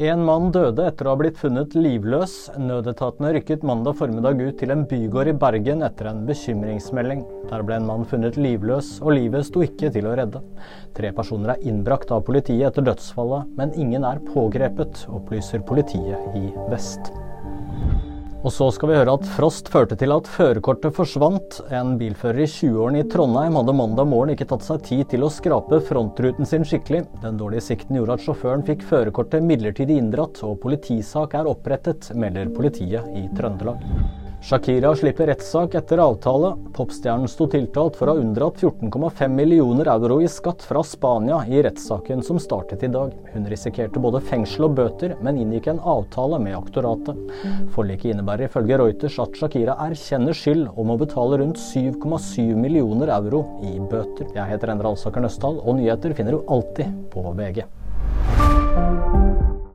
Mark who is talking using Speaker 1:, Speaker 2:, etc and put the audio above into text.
Speaker 1: En mann døde etter å ha blitt funnet livløs. Nødetatene rykket mandag formiddag ut til en bygård i Bergen etter en bekymringsmelding. Der ble en mann funnet livløs, og livet sto ikke til å redde. Tre personer er innbrakt av politiet etter dødsfallet, men ingen er pågrepet, opplyser politiet i Vest. Og så skal vi høre at frost førte til at førerkortet forsvant. En bilfører i 20-årene i Trondheim hadde mandag morgen ikke tatt seg tid til å skrape frontruten sin skikkelig. Den dårlige sikten gjorde at sjåføren fikk førerkortet midlertidig inndratt, og politisak er opprettet, melder politiet i Trøndelag. Shakira slipper rettssak etter avtale. Popstjernen sto tiltalt for å ha unndratt 14,5 millioner euro i skatt fra Spania i rettssaken som startet i dag. Hun risikerte både fengsel og bøter, men inngikk en avtale med aktoratet. Forliket innebærer ifølge Reuters at Shakira erkjenner skyld og må betale rundt 7,7 millioner euro i bøter. Jeg heter Endre Alsaker Nøstdal, og nyheter finner du alltid på VG.